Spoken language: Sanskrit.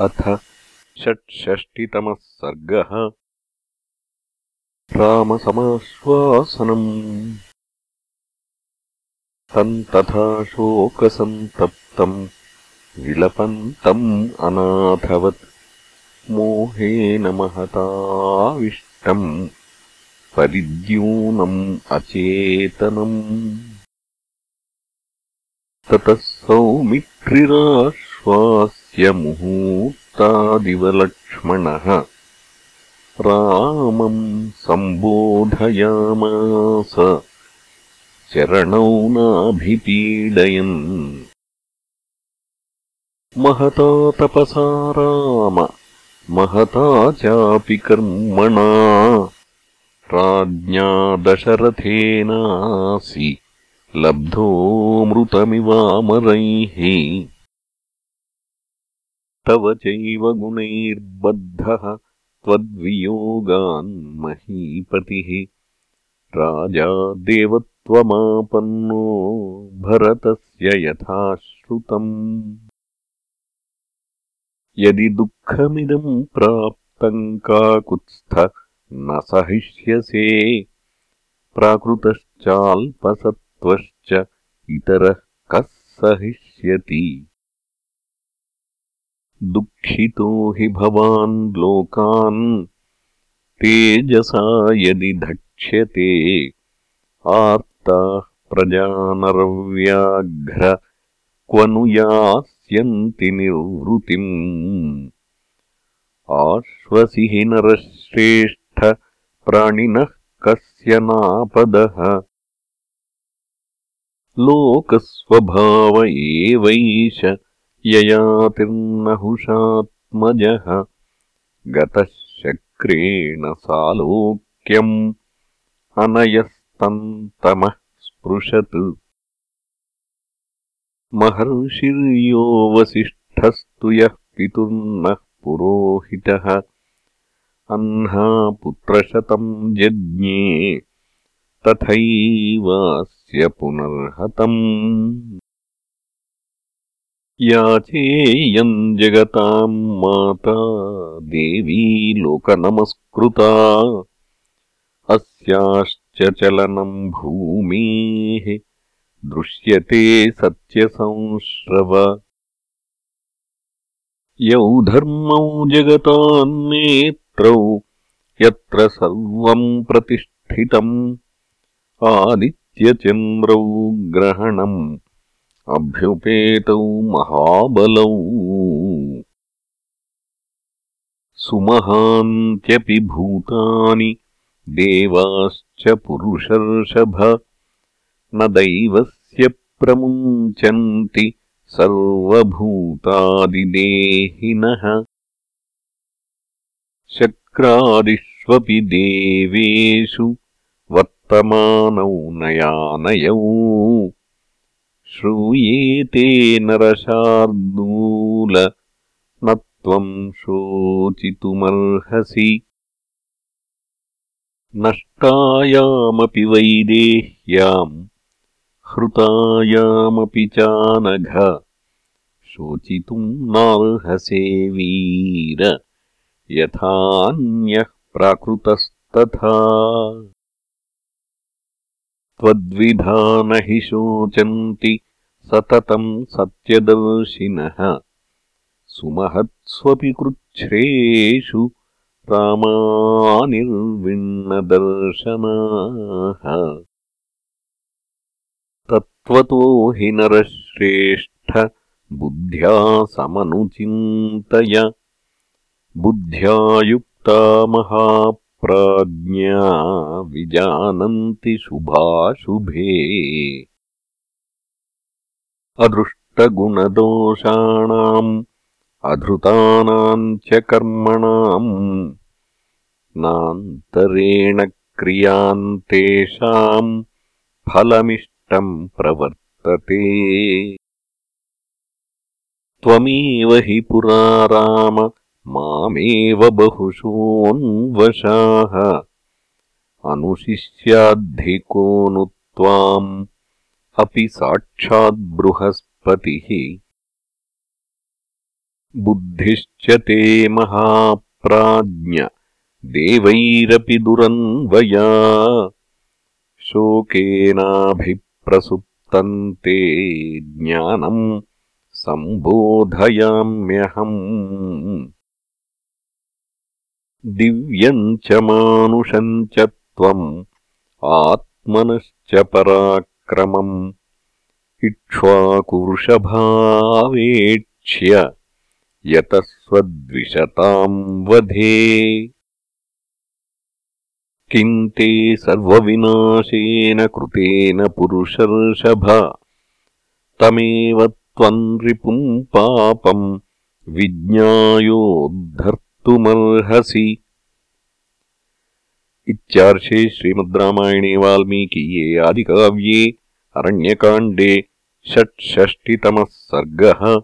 अथ षट्षष्टितमः सर्गः। रामसमाश्वासनम्। तम् तथा शोकसन्तप्तम्। विलपन्तम् अनाथवत्। मोहेन महताविष्टम्। परिद्यूनम् अचेतनम्। ततः सौमित्रिराश्वास मुहूर्तादिवलक्ष्मणः रामम् सम्बोधयामास चरणौ नाभिपीडयन्। महता तपसा राम महता चापि कर्मणा। राज्ञा दशरथेनासि लब्धोऽमृतमिवामरैः तव चैव गुणैर्बद्धः त्वद्वियोगान्महीपतिः राजा देवत्वमापन्नो भरतस्य यथाश्रुतम्। यदि दुःखमिदम् प्राप्तम् काकुत्स्थ न सहिष्यसे। प्राकृतश्चाल्पसत्त्वश्च इतरः कः सहिष्यति दुःखितो हि भवान् लोकान्। तेजसा यदि धक्ष्यते आर्ताः प्रजानरव्याघ्र क्व नु यास्यन्ति निर्वृतिम्। आश्वसि हि नरश्रेष्ठ प्राणिनः कस्य नापदः। लोकस्वभाव एवैष ययातिर्नहुषात्मजः गतः शक्रेण सालोक्यम् अनयस्तन्तमः स्पृशत्। महर्षिर्यो वसिष्ठस्तु यः पितुर्नः पुरोहितः। अह्ना पुत्रशतम् जज्ञे तथैवास्य पुनर्हतम् याचेयम् जगताम् माता देवी लोकनमस्कृता। अस्याश्च चलनम् भूमेः दृश्यते सत्यसंश्रव। यौ धर्मौ जगतान्नेत्रौ यत्र सर्वम् प्रतिष्ठितम्। आदित्यचन्द्रौ ग्रहणम् अभ्युपेतौ महाबलौ। सुमहान्त्यपि भूतानि देवाश्च पुरुषर्षभ। न दैवस्य प्रमुञ्चन्ति सर्वभूतादिदेहिनः। शक्रादिष्वपि देवेषु वर्तमानौ नयानयौ श्रूयेते नरशार्दूल न त्वम् शोचितुमर्हसि। नष्टायामपि वैदेह्याम् हृतायामपि चानघ शोचितुम् नार्हसे वीर यथान्यः प्राकृतस्तथा त्वद्विधा हि शोचन्ति सततम् सत्यदर्शिनः। सुमहत्स्वपि कृच्छ्रेषु रामानिर्विण्णदर्शनाः। तत्त्वतो हि नरश्रेष्ठ बुद्ध्या समनुचिन्तय। बुद्ध्या युक्ता महाप्राज्ञा विजानन्ति शुभाशुभे। अदृष्टगुणदोषाणाम् अधृतानाम् च कर्मणाम्। नान्तरेण क्रियान्तेषाम् फलमिष्टम् प्रवर्तते। त्वमेव हि पुरा राम मामेव बहुशोऽन्वशाः। अनुशिष्याद्धिको नु त्वाम् अपि साक्षाद्बृहस्पतिः बुद्धिश्च ते महाप्राज्ञ देवैरपि दुरन्वया। शोकेनाभिप्रसुप्तन्ते ज्ञानम् सम्बोधयाम्यहम् दिव्यम् च मानुषम् च त्वम् आत्मनश्च पराक्रमम्। इक्ष्वाकुवृषभावेक्ष्य यतस्वद्विषताम् वधे। किम् ते सर्वविनाशेन कृतेन पुरुषर्षभ तमेव त्वम् रिपुम् पापम् विज्ञायोद्धर्तुमर्हसि इत्यार्षे श्रीमद्रामायणे वाल्मीकीये आदिकाव्ये अरण्यकाण्डे षट्षष्टितमः सर्गः।